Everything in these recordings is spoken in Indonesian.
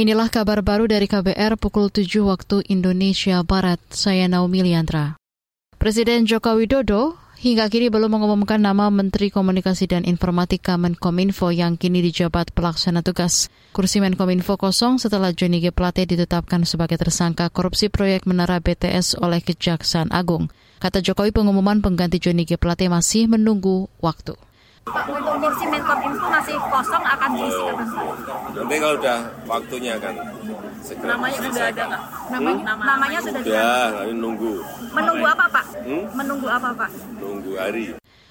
Inilah kabar baru dari KBR pukul 7 waktu Indonesia Barat. Saya Naomi Liandra. Presiden Joko Widodo hingga kini belum mengumumkan nama Menteri Komunikasi dan Informatika Menkominfo yang kini dijabat pelaksana tugas. Kursi Menkominfo kosong setelah Johnny G. Plate ditetapkan sebagai tersangka korupsi proyek Menara BTS oleh Kejaksaan Agung. Kata Jokowi pengumuman pengganti Johnny G. Plate masih menunggu waktu. Untuk kursi Menkominfo masih kosong akan diisi kapan Nanti kalau udah waktunya kan segera Namanya sudah ada? Namanya, hmm? namanya sudah ada. Ya, tapi nunggu. Menunggu apa Pak? Hmm? Menunggu apa Pak? Nunggu hari.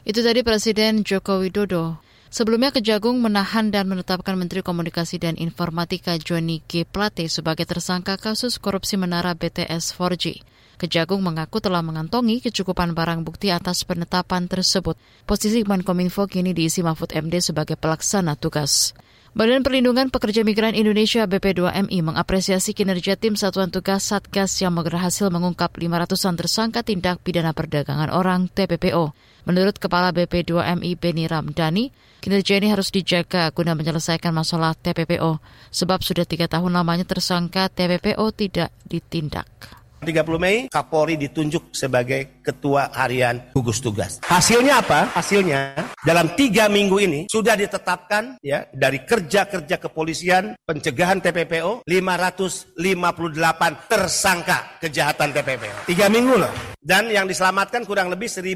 Itu tadi Presiden Joko Widodo. Sebelumnya Kejagung menahan dan menetapkan Menteri Komunikasi dan Informatika Johnny G. Plate sebagai tersangka kasus korupsi menara BTS 4G. Kejagung mengaku telah mengantongi kecukupan barang bukti atas penetapan tersebut. Posisi Menkominfo kini diisi Mahfud MD sebagai pelaksana tugas. Badan Perlindungan Pekerja Migran Indonesia BP2MI mengapresiasi kinerja tim Satuan Tugas Satgas yang berhasil mengungkap 500-an tersangka tindak pidana perdagangan orang TPPO. Menurut Kepala BP2MI Beni Ramdhani, kinerja ini harus dijaga guna menyelesaikan masalah TPPO, sebab sudah tiga tahun lamanya tersangka TPPO tidak ditindak. 30 Mei Kapolri ditunjuk sebagai ketua harian gugus tugas. Hasilnya apa? Hasilnya dalam tiga minggu ini sudah ditetapkan ya dari kerja-kerja kepolisian pencegahan TPPO 558 tersangka kejahatan TPPO. Tiga minggu loh. Dan yang diselamatkan kurang lebih 1.500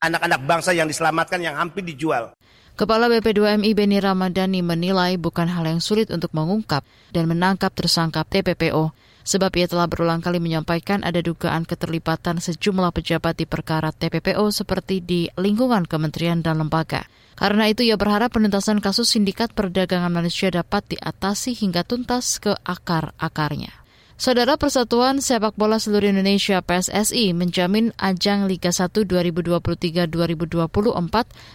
anak-anak bangsa yang diselamatkan yang hampir dijual. Kepala BP2MI Beni Ramadhani menilai bukan hal yang sulit untuk mengungkap dan menangkap tersangka TPPO sebab ia telah berulang kali menyampaikan ada dugaan keterlibatan sejumlah pejabat di perkara TPPO seperti di lingkungan kementerian dan lembaga. Karena itu ia berharap penuntasan kasus sindikat perdagangan manusia dapat diatasi hingga tuntas ke akar-akarnya. Saudara Persatuan Sepak Bola Seluruh Indonesia PSSI menjamin ajang Liga 1 2023-2024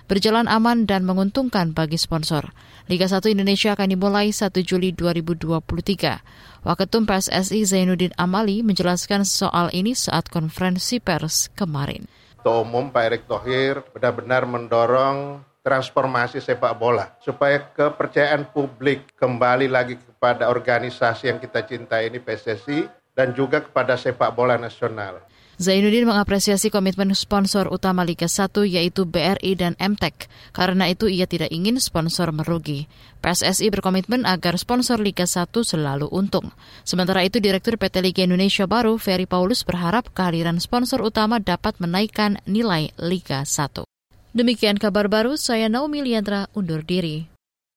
berjalan aman dan menguntungkan bagi sponsor. Liga 1 Indonesia akan dimulai 1 Juli 2023. Waketum PSSI Zainuddin Amali menjelaskan soal ini saat konferensi pers kemarin. Ketua Umum Pak Erick Thohir benar-benar mendorong transformasi sepak bola supaya kepercayaan publik kembali lagi kepada organisasi yang kita cintai ini PSSI dan juga kepada sepak bola nasional. Zainuddin mengapresiasi komitmen sponsor utama Liga 1 yaitu BRI dan MTEK. Karena itu ia tidak ingin sponsor merugi. PSSI berkomitmen agar sponsor Liga 1 selalu untung. Sementara itu Direktur PT Liga Indonesia baru Ferry Paulus berharap kehadiran sponsor utama dapat menaikkan nilai Liga 1. Demikian kabar baru, saya Naomi Liandra undur diri.